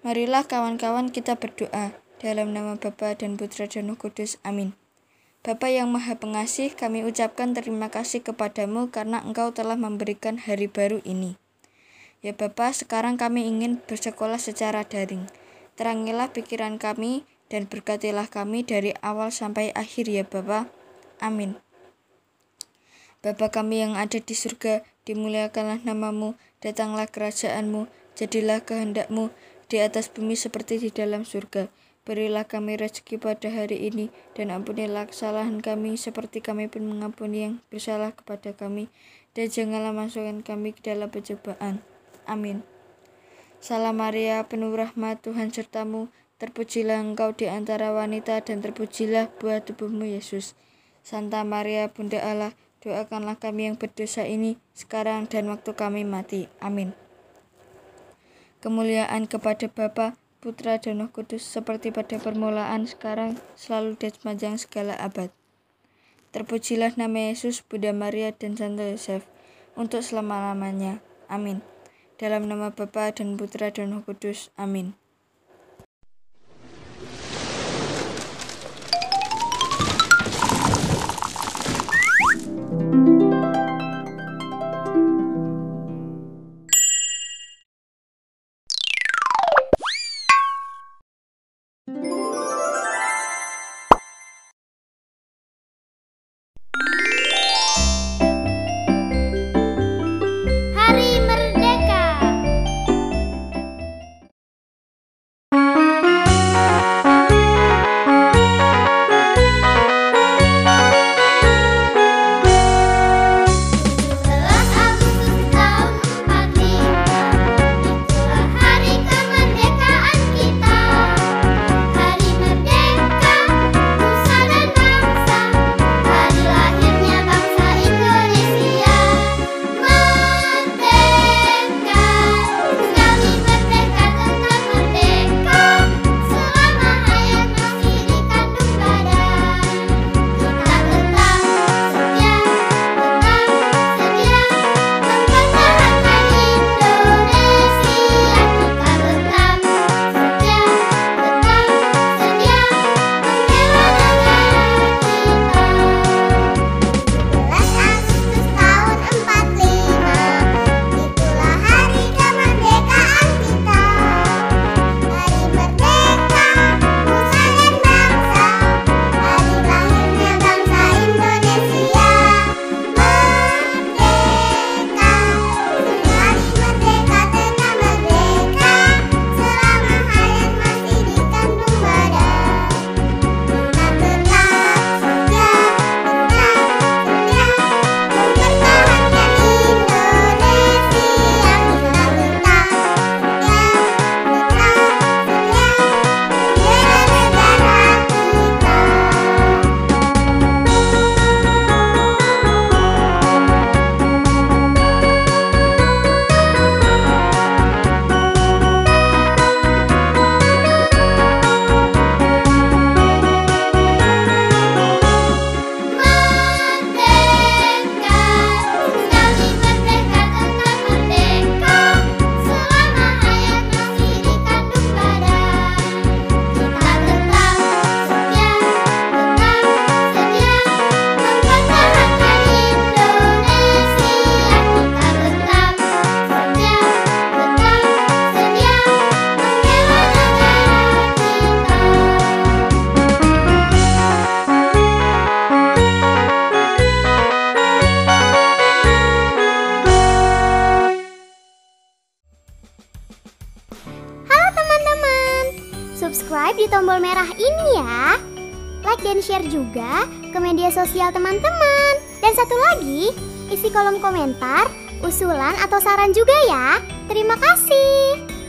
Marilah kawan-kawan kita berdoa dalam nama Bapa dan Putra dan Roh Kudus. Amin. Bapa yang Maha Pengasih, kami ucapkan terima kasih kepadamu karena Engkau telah memberikan hari baru ini. Ya Bapa, sekarang kami ingin bersekolah secara daring. Terangilah pikiran kami dan berkatilah kami dari awal sampai akhir ya Bapa. Amin. Bapa kami yang ada di surga, dimuliakanlah namamu, datanglah kerajaanmu, jadilah kehendakmu di atas bumi seperti di dalam surga. Berilah kami rezeki pada hari ini, dan ampunilah kesalahan kami seperti kami pun mengampuni yang bersalah kepada kami. Dan janganlah masukkan kami ke dalam pencobaan. Amin. Salam Maria, penuh rahmat Tuhan sertamu, terpujilah engkau di antara wanita, dan terpujilah buah tubuhmu Yesus. Santa Maria, Bunda Allah, doakanlah kami yang berdosa ini, sekarang dan waktu kami mati. Amin. Kemuliaan kepada Bapa, Putra dan Roh Kudus seperti pada permulaan, sekarang, selalu dan sepanjang segala abad. Terpujilah nama Yesus, Bunda Maria, dan Santo Yosef, untuk selama-lamanya. Amin. Dalam nama Bapa dan Putra dan Roh Kudus. Amin. Merah ini ya. Like dan share juga ke media sosial teman-teman. Dan satu lagi, isi kolom komentar, usulan atau saran juga ya. Terima kasih.